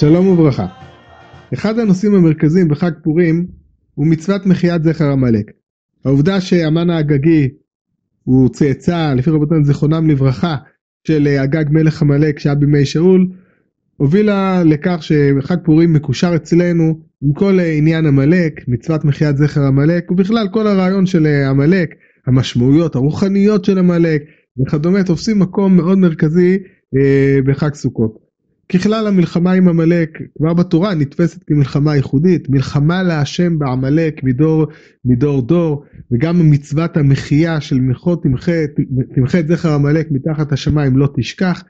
שלום וברכה. אחד הנושאים המרכזיים בחג פורים הוא מצוות מחיית זכר עמלק. העובדה שהמן האגגי הוא צאצא, לפי רבותינו זיכרונם לברכה, של אגג מלך עמלק שהיה בימי שאול, הובילה לכך שחג פורים מקושר אצלנו עם כל עניין עמלק, מצוות מחיית זכר עמלק, ובכלל כל הרעיון של עמלק, המשמעויות הרוחניות של עמלק וכדומה, תופסים מקום מאוד מרכזי אה, בחג סוכות. ככלל המלחמה עם עמלק כבר בתורה נתפסת כמלחמה ייחודית, מלחמה להשם בעמלק מדור מדור דור, וגם מצוות המחייה של מלכו תמחה את זכר עמלק מתחת השמיים לא תשכח.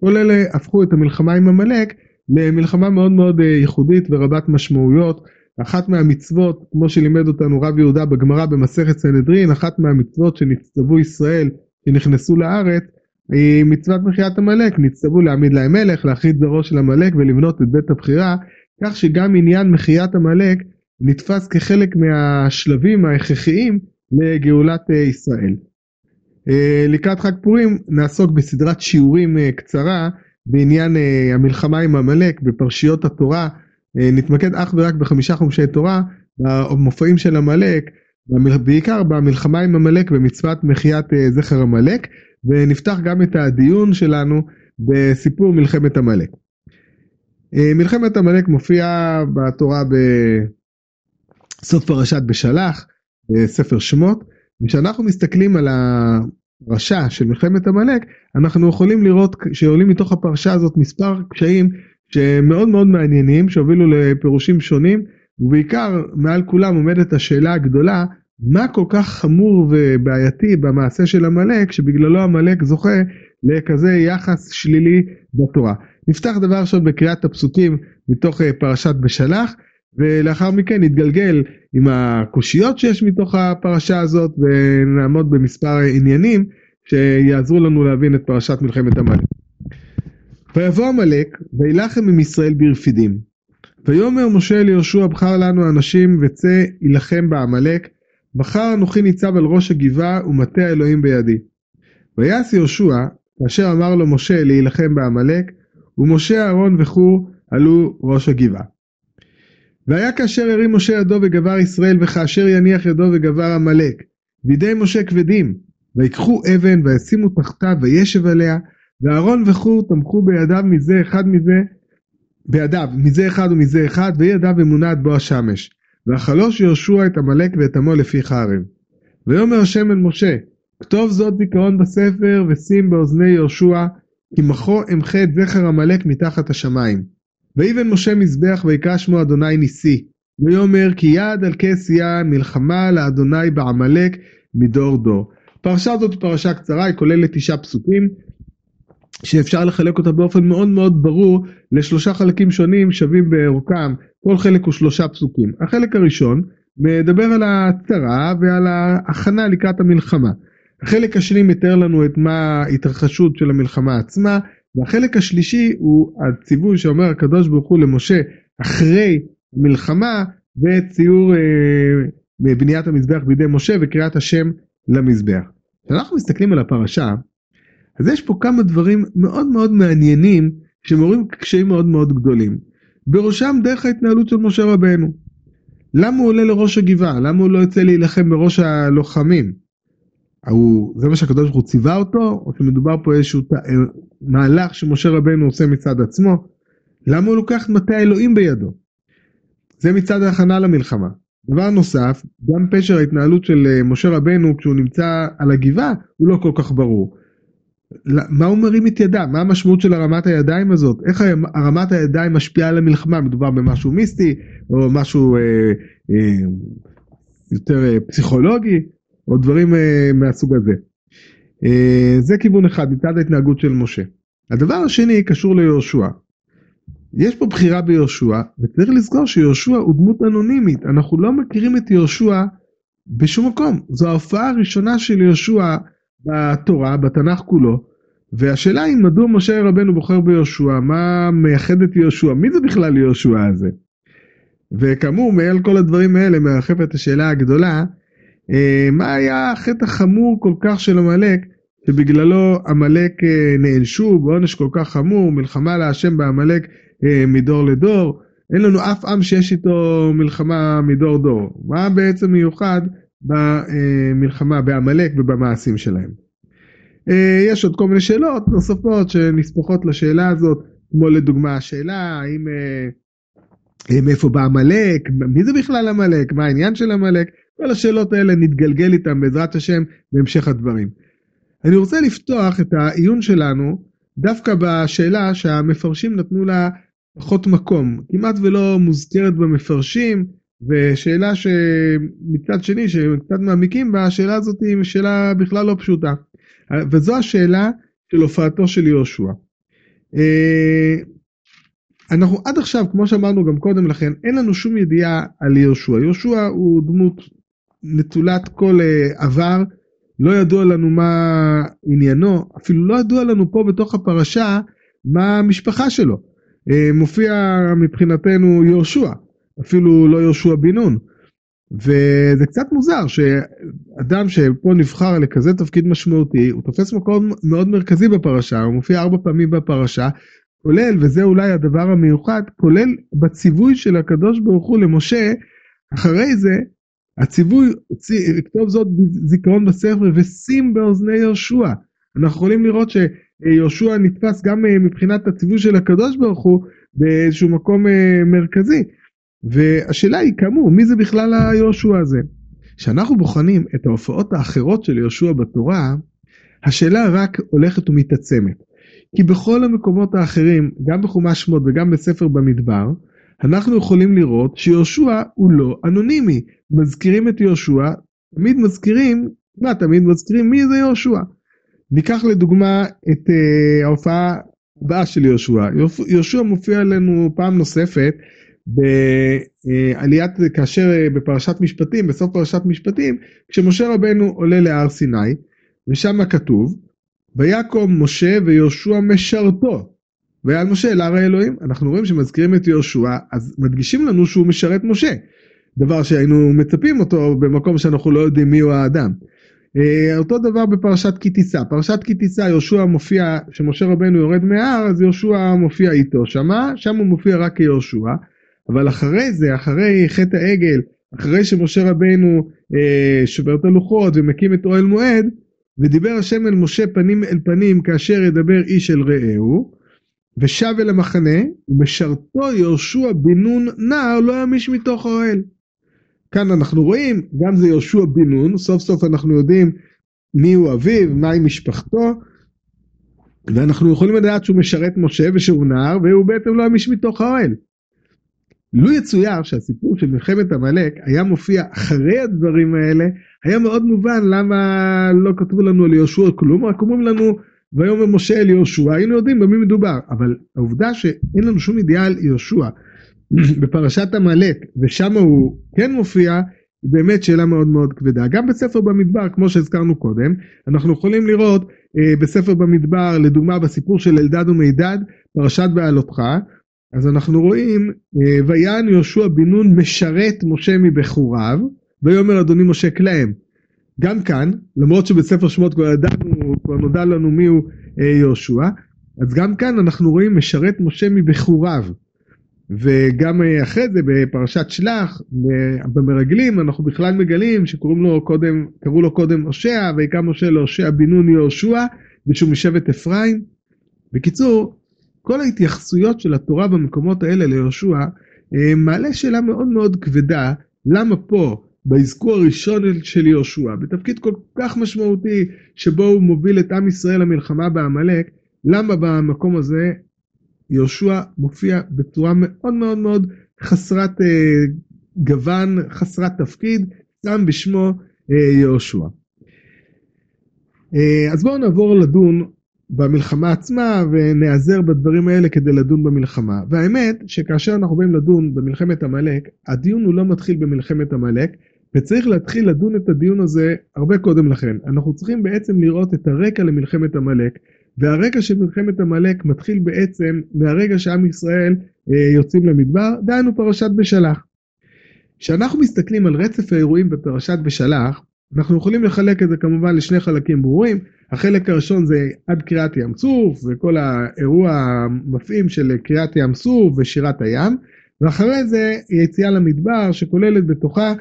כל אלה הפכו את המלחמה עם עמלק למלחמה מאוד מאוד אה, ייחודית ורבת משמעויות. אחת מהמצוות, כמו שלימד אותנו רב יהודה בגמרא במסכת סנהדרין, אחת מהמצוות שנצטוו ישראל שנכנסו לארץ, מצוות מחיית עמלק, נצטוו להעמיד להם מלך, להכריז זרעו של עמלק ולבנות את בית הבחירה, כך שגם עניין מחיית עמלק נתפס כחלק מהשלבים ההכרחיים לגאולת אה, ישראל. אה, לקראת חג פורים נעסוק בסדרת שיעורים אה, קצרה בעניין המלחמה עם עמלק בפרשיות התורה, נתמקד אך ורק בחמישה חומשי תורה, במופעים של עמלק, בעיקר במלחמה עם עמלק במצוות מחיית זכר עמלק, ונפתח גם את הדיון שלנו בסיפור מלחמת עמלק. אה, מלחמת עמלק מופיעה בתורה בסוף פרשת בשלח, בספר שמות, וכשאנחנו מסתכלים על הפרשה של מלחמת עמלק, אנחנו יכולים לראות שעולים מתוך הפרשה הזאת מספר קשיים שמאוד מאוד מעניינים, שהובילו לפירושים שונים, ובעיקר מעל כולם עומדת השאלה הגדולה, מה כל כך חמור ובעייתי במעשה של עמלק שבגללו עמלק זוכה לכזה יחס שלילי בתורה. נפתח דבר ראשון בקריאת הפסוקים מתוך אה, פרשת בשלח ולאחר מכן נתגלגל עם הקושיות שיש מתוך הפרשה הזאת ונעמוד במספר עניינים שיעזרו לנו להבין את פרשת מלחמת עמלק. ויבוא עמלק וילחם עם ישראל ברפידים. ויאמר משה אל יהושע בחר לנו אנשים וצא יילחם בעמלק מחר אנוכי ניצב על ראש הגבעה ומטה האלוהים בידי. ויעש יהושע כאשר אמר לו משה להילחם בעמלק ומשה אהרון וחור עלו ראש הגבעה. והיה כאשר הרים משה ידו וגבר ישראל וכאשר יניח ידו וגבר עמלק בידי משה כבדים ויקחו אבן וישימו תחתיו וישב עליה ואהרון וחור תמכו בידיו מזה אחד מזה בידיו מזה אחד ומזה אחד וידיו אמונה עד בוא השמש ואכלוש יהושע את עמלק ואת עמו לפי חרב. ויאמר השם אל משה, כתוב זאת זיכרון בספר ושים באוזני יהושע, כי מחו אמחה את זכר עמלק מתחת השמיים. ויבן משה מזבח ויקרא שמו אדוני ניסי. ויאמר כי יד על כס יא מלחמה לאדוני בעמלק מדור דור. פרשה זאת פרשה קצרה, היא כוללת תשעה פסוקים, שאפשר לחלק אותה באופן מאוד מאוד ברור לשלושה חלקים שונים שווים באורכם כל חלק הוא שלושה פסוקים. החלק הראשון מדבר על הצרה ועל ההכנה לקראת המלחמה. החלק השני מתאר לנו את מה ההתרחשות של המלחמה עצמה, והחלק השלישי הוא הציווי שאומר הקדוש ברוך הוא למשה אחרי מלחמה וציור אה, בניית המזבח בידי משה וקריאת השם למזבח. כשאנחנו מסתכלים על הפרשה, אז יש פה כמה דברים מאוד מאוד מעניינים שמעוררים קשיים מאוד מאוד גדולים. בראשם דרך ההתנהלות של משה רבנו. למה הוא עולה לראש הגבעה? למה הוא לא יוצא להילחם בראש הלוחמים? הוא, זה מה שהקדוש ברוך הוא ציווה אותו, או שמדובר פה איזשהו ת, מהלך שמשה רבנו עושה מצד עצמו? למה הוא לוקח מטה האלוהים בידו? זה מצד ההכנה למלחמה. דבר נוסף, גם פשר ההתנהלות של אה, משה רבנו כשהוא נמצא על הגבעה הוא לא כל כך ברור. מה הוא מרים את ידיו? מה המשמעות של הרמת הידיים הזאת? איך הרמת הידיים משפיעה על המלחמה? מדובר במשהו מיסטי או משהו אה, אה, יותר אה, פסיכולוגי או דברים אה, מהסוג הזה. אה, זה כיוון אחד מצד ההתנהגות של משה. הדבר השני קשור ליהושע. יש פה בחירה ביהושע וצריך לזכור שיהושע הוא דמות אנונימית. אנחנו לא מכירים את יהושע בשום מקום. זו ההופעה הראשונה של יהושע בתורה, בתנ"ך כולו, והשאלה היא מדוע משה רבנו בוחר ביהושע, מה מייחד את יהושע, מי זה בכלל יהושע הזה? וכאמור, מעל כל הדברים האלה מרחפת השאלה הגדולה, אה, מה היה החטא החמור כל כך של עמלק, שבגללו עמלק אה, נענשו בעונש כל כך חמור, מלחמה להשם בעמלק אה, מדור לדור, אין לנו אף עם שיש איתו מלחמה מדור דור. מה בעצם מיוחד במלחמה בעמלק ובמעשים שלהם? אה, יש עוד כל מיני שאלות נוספות שנספחות לשאלה הזאת, כמו לדוגמה השאלה האם אה, מאיפה בא עמלק, מי זה בכלל עמלק, מה העניין של עמלק, כל השאלות האלה נתגלגל איתם בעזרת השם בהמשך הדברים. אני רוצה לפתוח את העיון שלנו דווקא בשאלה שהמפרשים נתנו לה פחות מקום, כמעט ולא מוזכרת במפרשים, ושאלה שמצד שני, שקצת מעמיקים בה, השאלה הזאת היא שאלה בכלל לא פשוטה. וזו השאלה של הופעתו של יהושע. אה, אנחנו עד עכשיו, כמו שאמרנו גם קודם לכן, אין לנו שום ידיעה על יהושע. יהושע הוא דמות נטולת כל אה, עבר, לא ידוע לנו מה עניינו, אפילו לא ידוע לנו פה בתוך הפרשה מה המשפחה שלו. אה, מופיע מבחינתנו יהושע, אפילו לא יהושע בן נון. וזה קצת מוזר שאדם שפה נבחר לכזה תפקיד משמעותי, הוא תופס מקום מאוד מרכזי בפרשה, הוא מופיע ארבע פעמים בפרשה, כולל, וזה אולי הדבר המיוחד, כולל בציווי של הקדוש ברוך הוא למשה, אחרי זה הציווי, כתוב זאת זיכרון בספר ושים באוזני יהושע. אנחנו יכולים לראות שיהושע נתפס גם מבחינת הציווי של הקדוש ברוך הוא באיזשהו מקום אה, מרכזי. והשאלה היא כאמור, מי זה בכלל היהושע הזה? כשאנחנו בוחנים את ההופעות האחרות של יהושע בתורה, השאלה רק הולכת ומתעצמת. כי בכל המקומות האחרים, גם בחומש שמות וגם בספר במדבר, אנחנו יכולים לראות שיהושע הוא לא אנונימי. מזכירים את יהושע, תמיד מזכירים, מה תמיד מזכירים מי זה יהושע. ניקח לדוגמה את uh, ההופעה הבאה של יהושע. יהושע מופיע לנו פעם נוספת בעליית, כאשר uh, בפרשת משפטים, בסוף פרשת משפטים, כשמשה רבנו עולה להר סיני, ושם כתוב, ויקום משה ויהושע משרתו. ועל משה אל הר האלוהים. אנחנו רואים שמזכירים את יהושע, אז מדגישים לנו שהוא משרת משה. דבר שהיינו מצפים אותו במקום שאנחנו לא יודעים מיהו האדם. אה, אותו דבר בפרשת כי תישא. פרשת כי תישא יהושע מופיע, כשמשה רבנו יורד מההר, אז יהושע מופיע איתו שמה, שם הוא מופיע רק כיהושע. אבל אחרי זה, אחרי חטא העגל, אחרי שמשה רבנו אה, שובר את הלוחות ומקים את אוהל מועד, ודיבר השם אל משה פנים אל פנים כאשר ידבר איש אל רעהו, ושב אל המחנה, ומשרתו יהושע בן נון נער לא ימיש מתוך האוהל. כאן אנחנו רואים, גם זה יהושע בן נון, סוף סוף אנחנו יודעים מי הוא אביו, מהי משפחתו, ואנחנו יכולים לדעת שהוא משרת משה ושהוא נער, והוא בעצם לא ימיש מתוך האוהל. לו יצויר שהסיפור של מלחמת עמלק היה מופיע אחרי הדברים האלה, היה מאוד מובן למה לא כתבו לנו על יהושע כלום, רק אומרים לנו ויאמר משה אל יהושע, היינו יודעים במי מדובר, אבל העובדה שאין לנו שום ידיעה על יהושע בפרשת עמלק, ושם הוא כן מופיע, היא באמת שאלה מאוד מאוד כבדה. גם בספר במדבר, כמו שהזכרנו קודם, אנחנו יכולים לראות אה, בספר במדבר, לדוגמה בסיפור של אלדד ומידד, פרשת בעלותך, אז אנחנו רואים, אה, ויען יהושע בן נון משרת משה מבחוריו, ויאמר אדוני משה כלאם. גם כאן, למרות שבספר שמות כבר ידענו, כבר נודע לנו מיהו אה, יהושע, אז גם כאן אנחנו רואים משרת משה מבחוריו. וגם אה, אחרי זה בפרשת שלח, במרגלים, אנחנו בכלל מגלים שקוראים לו קודם, קראו לו קודם הושע, ויקרא משה להושע בן נון יהושע, ושהוא משבט אפרים. בקיצור, כל ההתייחסויות של התורה במקומות האלה ליהושע, אה, מעלה שאלה מאוד מאוד כבדה, למה פה באזכור הראשון של יהושע, בתפקיד כל כך משמעותי שבו הוא מוביל את עם ישראל למלחמה בעמלק, למה במקום הזה יהושע מופיע בצורה מאוד מאוד מאוד חסרת אה, גוון, חסרת תפקיד, שם בשמו אה, יהושע. אה, אז בואו נעבור לדון במלחמה עצמה ונעזר בדברים האלה כדי לדון במלחמה. והאמת שכאשר אנחנו באים לדון במלחמת עמלק, הדיון הוא לא מתחיל במלחמת עמלק, וצריך להתחיל לדון את הדיון הזה הרבה קודם לכן. אנחנו צריכים בעצם לראות את הרקע למלחמת עמלק, והרקע של מלחמת עמלק מתחיל בעצם מהרגע שעם ישראל אה, יוצאים למדבר, דהיינו פרשת בשלח. כשאנחנו מסתכלים על רצף האירועים בפרשת בשלח, אנחנו יכולים לחלק את זה כמובן לשני חלקים ברורים. החלק הראשון זה עד קריעת ים סוף וכל האירוע המפעים של קריעת ים סוף ושירת הים ואחרי זה יציאה למדבר שכוללת בתוכה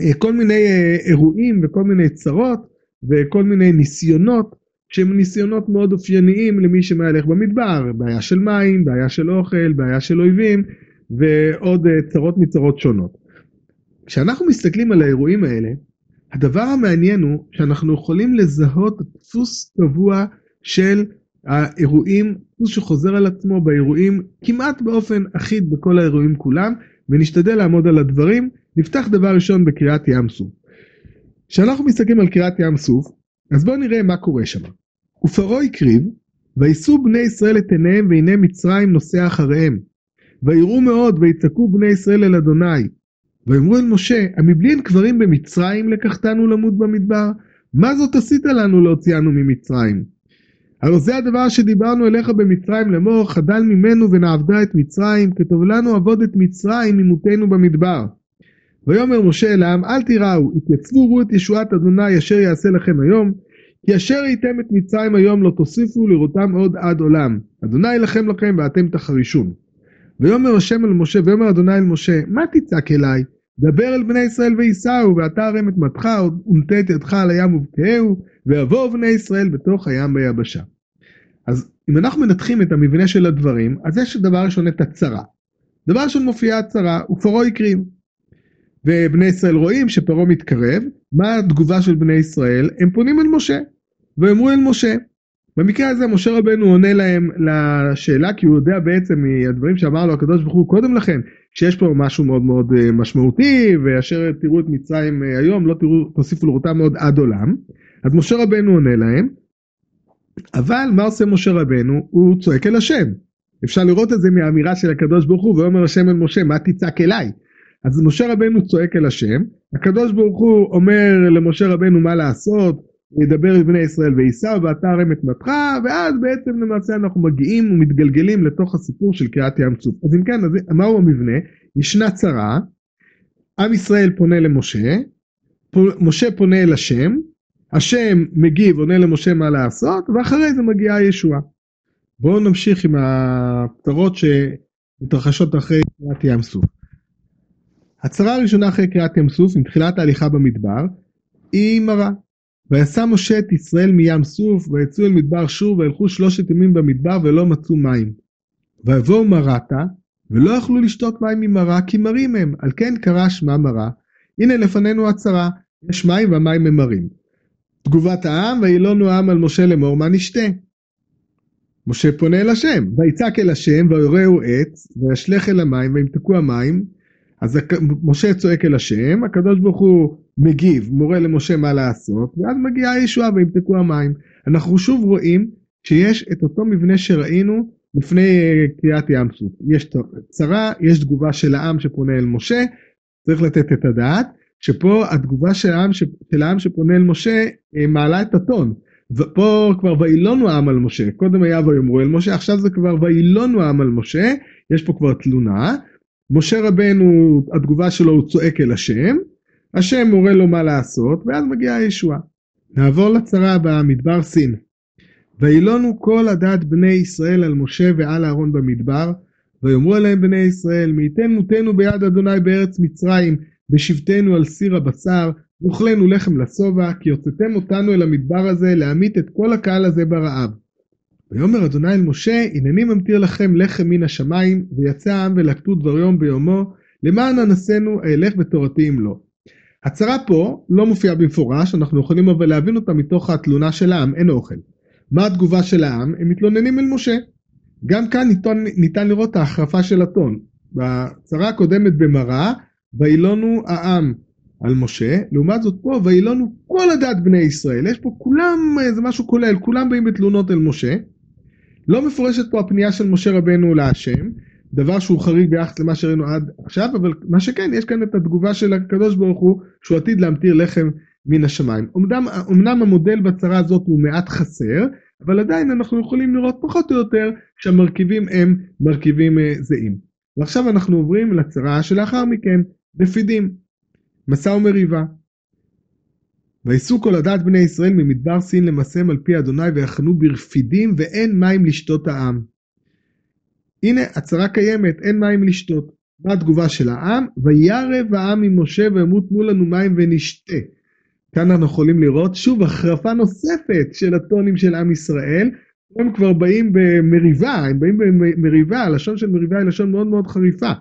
אה, כל מיני אה, אירועים וכל מיני צרות וכל מיני ניסיונות שהם ניסיונות מאוד אופייניים למי שמהלך במדבר, בעיה של מים, בעיה של אוכל, בעיה של אויבים ועוד אה, צרות מצרות שונות. כשאנחנו מסתכלים על האירועים האלה, הדבר המעניין הוא שאנחנו יכולים לזהות דפוס קבוע של האירועים, דפוס שחוזר על עצמו באירועים כמעט באופן אחיד בכל האירועים כולם, ונשתדל לעמוד על הדברים. נפתח דבר ראשון בקריאת ים סוף. כשאנחנו מסתכלים על קריאת ים סוף, אז בואו נראה מה קורה שם. ופרעה הקריב, ויישאו בני ישראל את עיניהם והנה מצרים נוסע אחריהם. ויראו מאוד ויצעקו בני ישראל אל אדוני. ויאמרו אל משה, המבלי אין קברים במצרים לקחתנו למות במדבר? מה זאת עשית לנו להוציאנו ממצרים? הלא זה הדבר שדיברנו אליך במצרים לאמור, חדל ממנו ונעבדה את מצרים, כתוב לנו עבוד את מצרים ממותנו במדבר. ויאמר משה אל העם, אל תיראו, התייצבו ראו את ישועת אדוני אשר יעשה לכם היום, כי אשר ראיתם את מצרים היום לא תוסיפו לראותם עוד עד עולם. אדוני ילחם לכם ואתם תחרישון. ויאמר השם אל משה, ויאמר אדוני אל משה, מה תצעק אליי? דבר אל בני ישראל וייסעו, ואתה הרם את מטך, ונטה את ידך על הים ובקעהו, ויבואו בני ישראל בתוך הים ביבשה. אז אם אנחנו מנתחים את המבנה של הדברים, אז יש דבר ראשון את הצרה. דבר ראשון מופיעה הצרה, ופרעה הקריב. ובני ישראל רואים שפרעה מתקרב, מה התגובה של בני ישראל? הם פונים אל משה, ואמרו אל משה. במקרה הזה משה רבנו עונה להם לשאלה כי הוא יודע בעצם מהדברים שאמר לו הקדוש ברוך הוא קודם לכן שיש פה משהו מאוד מאוד אה, משמעותי ואשר תראו את מצרים אה, היום לא תראו תוסיפו לראותם עוד עד עולם. אז משה רבנו עונה להם אבל מה עושה משה רבנו? הוא צועק אל השם. אפשר לראות את זה מהאמירה של הקדוש ברוך הוא ואומר השם אל משה מה תצעק אליי? אז משה רבנו צועק אל השם הקדוש ברוך הוא אומר למשה רבנו מה לעשות ידבר את בני ישראל וייסעו ואתה את מטך ואז בעצם למעשה אנחנו מגיעים ומתגלגלים לתוך הסיפור של קריעת ים סוף. אז אם כן אז מהו המבנה? ישנה צרה, עם ישראל פונה למשה, משה פונה אל השם, השם מגיב עונה למשה מה לעשות ואחרי זה מגיעה הישועה. בואו נמשיך עם הפתרות שמתרחשות אחרי קריעת ים סוף. הצרה הראשונה אחרי קריעת ים סוף עם תחילת ההליכה במדבר היא מרה. ויסע משה את ישראל מים סוף, ויצאו אל מדבר שור, וילכו שלושת ימים במדבר, ולא מצאו מים. ויבואו מרתה, ולא יכלו לשתות מים ממרה, כי מרים הם, על כן קרא שמה מרה. הנה לפנינו הצרה, יש מים והמים הם מרים. תגובת העם, וילונו העם על משה לאמור, מה נשתה? משה פונה אל השם, ויצעק אל השם, ויורהו עץ, וישלך אל המים, וימתקו המים, אז משה צועק אל השם, הקדוש ברוך הוא מגיב, מורה למשה מה לעשות, ואז מגיעה הישועה וימתקו המים. אנחנו שוב רואים שיש את אותו מבנה שראינו לפני קריאת ים סוף. יש צרה, יש תגובה של העם שפונה אל משה, צריך לתת את הדעת, שפה התגובה של העם, של העם שפונה אל משה אה, מעלה את הטון. ופה כבר וילונו העם על משה, קודם היה ויאמרו אל משה, עכשיו זה כבר וילונו העם על משה, יש פה כבר תלונה. משה רבנו, התגובה שלו הוא צועק אל השם, השם מורה לו מה לעשות, ואז מגיעה הישועה. נעבור לצרה הבאה, מדבר סין. וילונו כל הדת בני ישראל על משה ועל אהרון במדבר, ויאמרו עליהם בני ישראל, מי ייתן מותנו ביד אדוני בארץ מצרים, בשבתנו על סיר הבשר, ואוכלנו לחם לשובע, כי הוצאתם אותנו אל המדבר הזה להמית את כל הקהל הזה ברעב. ויאמר אדוני אל משה, הנני ממטיר לכם לחם מן השמיים, ויצא העם ולקטו דבר יום ביומו, למען אנסינו אהלך בתורתי אם לא. הצהרה פה לא מופיעה במפורש, אנחנו יכולים אבל להבין אותה מתוך התלונה של העם, אין אוכל. מה התגובה של העם? הם מתלוננים אל משה. גם כאן ניתן, ניתן לראות את ההחרפה של הטון. בהצהרה הקודמת במראה, וילונו העם על משה, לעומת זאת פה, וילונו כל הדת בני ישראל. יש פה כולם, זה משהו כולל, כולם באים בתלונות אל משה. לא מפורשת פה הפנייה של משה רבנו להשם, דבר שהוא חריג ביחס למה שראינו עד עכשיו, אבל מה שכן, יש כאן את התגובה של הקדוש ברוך הוא, שהוא עתיד להמטיר לחם מן השמיים. אמנם, אמנם המודל בצרה הזאת הוא מעט חסר, אבל עדיין אנחנו יכולים לראות פחות או יותר שהמרכיבים הם מרכיבים אה, זהים. ועכשיו אנחנו עוברים לצרה שלאחר מכן, בפידים, מסע ומריבה. ויסעו כל עדת בני ישראל ממדבר סין למסם על פי אדוני ויחנו ברפידים ואין מים לשתות העם. הנה הצהרה קיימת, אין מים לשתות. מה התגובה של העם? וירב העם ממשה ואמרו תנו לנו מים ונשתה. כאן אנחנו יכולים לראות שוב החרפה נוספת של הטונים של עם ישראל. הם כבר באים במריבה, הם באים במריבה, הלשון של מריבה היא לשון מאוד מאוד חריפה.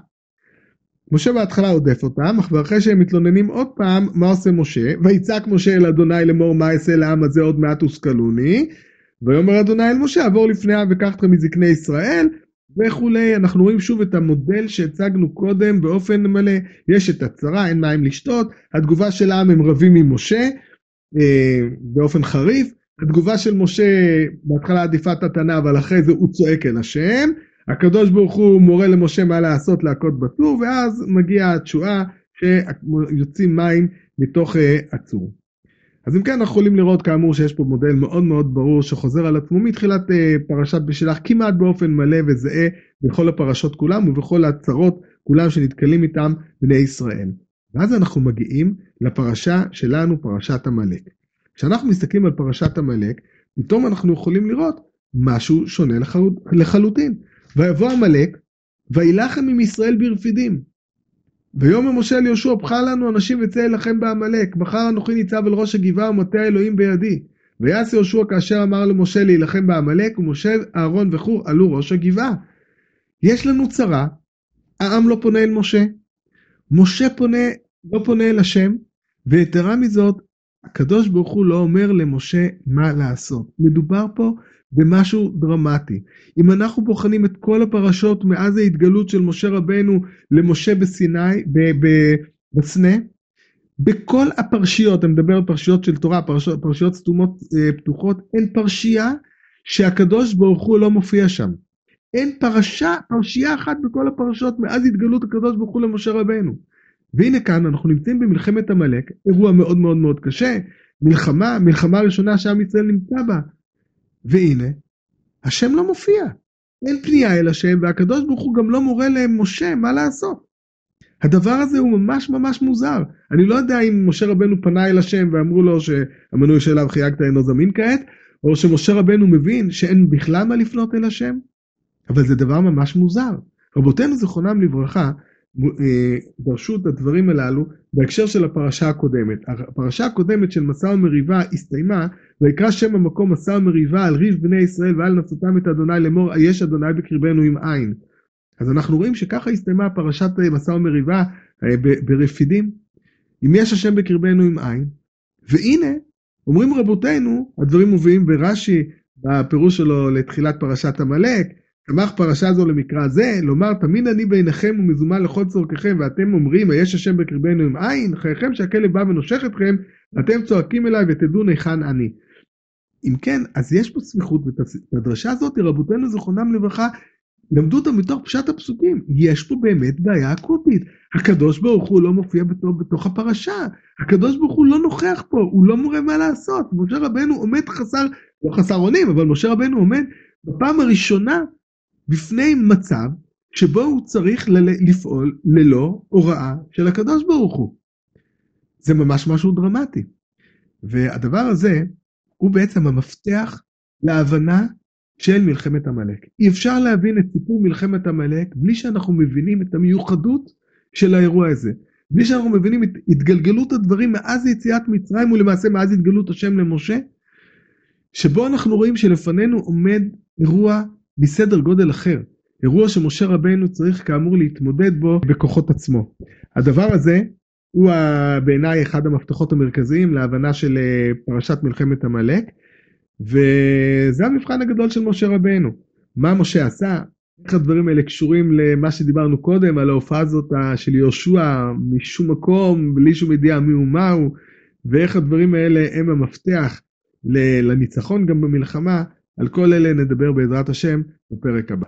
משה בהתחלה עודף אותם, אך ואחרי שהם מתלוננים עוד פעם, מה עושה משה? ויצעק משה אל אדוני לאמור מה אעשה לעם הזה עוד מעט הושכלוני. ויאמר אדוני אל משה עבור לפני העם וקח אתכם מזקני ישראל וכולי. אנחנו רואים שוב את המודל שהצגנו קודם באופן מלא. יש את הצרה, אין מים לשתות, התגובה של העם הם רבים עם משה אה, באופן חריף. התגובה של משה בהתחלה עדיפת התנא אבל אחרי זה הוא צועק אל השם. הקדוש ברוך הוא מורה למשה מה לעשות להכות בצור ואז מגיעה התשועה שיוצאים מים מתוך אה, הצור. אז אם כן אנחנו יכולים לראות כאמור שיש פה מודל מאוד מאוד ברור שחוזר על עצמו מתחילת uh, פרשת בשלח כמעט באופן מלא וזהה בכל הפרשות כולם ובכל הצרות כולם שנתקלים איתם בני ישראל. ואז אנחנו מגיעים לפרשה שלנו פרשת עמלק. כשאנחנו מסתכלים על פרשת עמלק פתאום אנחנו יכולים לראות משהו שונה לחלוטין. ויבוא עמלק וילחם עם ישראל ברפידים. ויאמר משה אל יהושע בחר לנו אנשים וצא אליכם בעמלק בחר אנוכי ניצב על ראש הגבעה ומטה האלוהים בידי. ויעש יהושע כאשר אמר למשה להילחם בעמלק ומשה אהרון וחור עלו ראש הגבעה. יש לנו צרה העם לא פונה אל משה. משה פונה לא פונה אל השם ויתרה מזאת הקדוש ברוך הוא לא אומר למשה מה לעשות. מדובר פה במשהו דרמטי. אם אנחנו בוחנים את כל הפרשות מאז ההתגלות של משה רבנו למשה בסיני, בסנה, בכל הפרשיות, אני מדבר על פרשיות של תורה, פרשיות, פרשיות סתומות אה, פתוחות, אין פרשייה שהקדוש ברוך הוא לא מופיע שם. אין פרשה, פרשייה אחת בכל הפרשות מאז התגלות הקדוש ברוך הוא למשה רבנו. והנה כאן אנחנו נמצאים במלחמת עמלק, אירוע מאוד מאוד מאוד קשה, מלחמה, מלחמה ראשונה שעם ישראל נמצא בה. והנה, השם לא מופיע. אין פנייה אל השם, והקדוש ברוך הוא גם לא מורה למשה מה לעשות. הדבר הזה הוא ממש ממש מוזר. אני לא יודע אם משה רבנו פנה אל השם ואמרו לו שהמנוי שאליו חייגת אינו זמין כעת, או שמשה רבנו מבין שאין בכלל מה לפנות אל השם, אבל זה דבר ממש מוזר. רבותינו זיכרונם לברכה, דרשו את הדברים הללו בהקשר של הפרשה הקודמת. הפרשה הקודמת של מסע ומריבה הסתיימה ויקרא שם המקום מסע ומריבה על ריב בני ישראל ועל נפותם את אדוני לאמור היש אדוני בקרבנו עם עין. אז אנחנו רואים שככה הסתיימה פרשת אה, מסע ומריבה אה, ברפידים. אם יש השם בקרבנו עם עין. והנה אומרים רבותינו הדברים מובאים ברש"י בפירוש שלו לתחילת פרשת עמלק אמר פרשה זו למקרא זה, לומר תמיד אני בעיניכם ומזומן לכל צורככם ואתם אומרים היש השם בקרבנו עם עין, חייכם שהכלב בא ונושך אתכם ואתם צועקים אליי ותדעו היכן אני. אם כן, אז יש פה סמיכות, ואת הדרשה הזאת רבותינו זכרונם לברכה למדו אותה מתוך פשט הפסוקים, יש פה באמת בעיה אקוטית, הקדוש ברוך הוא לא מופיע בתוך, בתוך הפרשה, הקדוש ברוך הוא לא נוכח פה, הוא לא מורה מה לעשות, משה רבנו עומד חסר, לא חסר אונים, אבל משה רבנו עומד בפעם הראשונה בפני מצב שבו הוא צריך לפעול ללא הוראה של הקדוש ברוך הוא. זה ממש משהו דרמטי. והדבר הזה הוא בעצם המפתח להבנה של מלחמת עמלק. אי אפשר להבין את סיפור מלחמת עמלק בלי שאנחנו מבינים את המיוחדות של האירוע הזה. בלי שאנחנו מבינים את התגלגלות הדברים מאז יציאת מצרים ולמעשה מאז התגלות השם למשה, שבו אנחנו רואים שלפנינו עומד אירוע מסדר גודל אחר. אירוע שמשה רבנו צריך כאמור להתמודד בו בכוחות עצמו. הדבר הזה הוא בעיניי אחד המפתחות המרכזיים להבנה של אה, פרשת מלחמת עמלק, וזה המבחן הגדול של משה רבנו. מה משה עשה? איך הדברים האלה קשורים למה שדיברנו קודם, על ההופעה הזאת של יהושע משום מקום, בלי שום ידיעה מי הוא מהו, ואיך הדברים האלה הם המפתח לניצחון גם במלחמה, על כל אלה נדבר בעזרת השם בפרק הבא.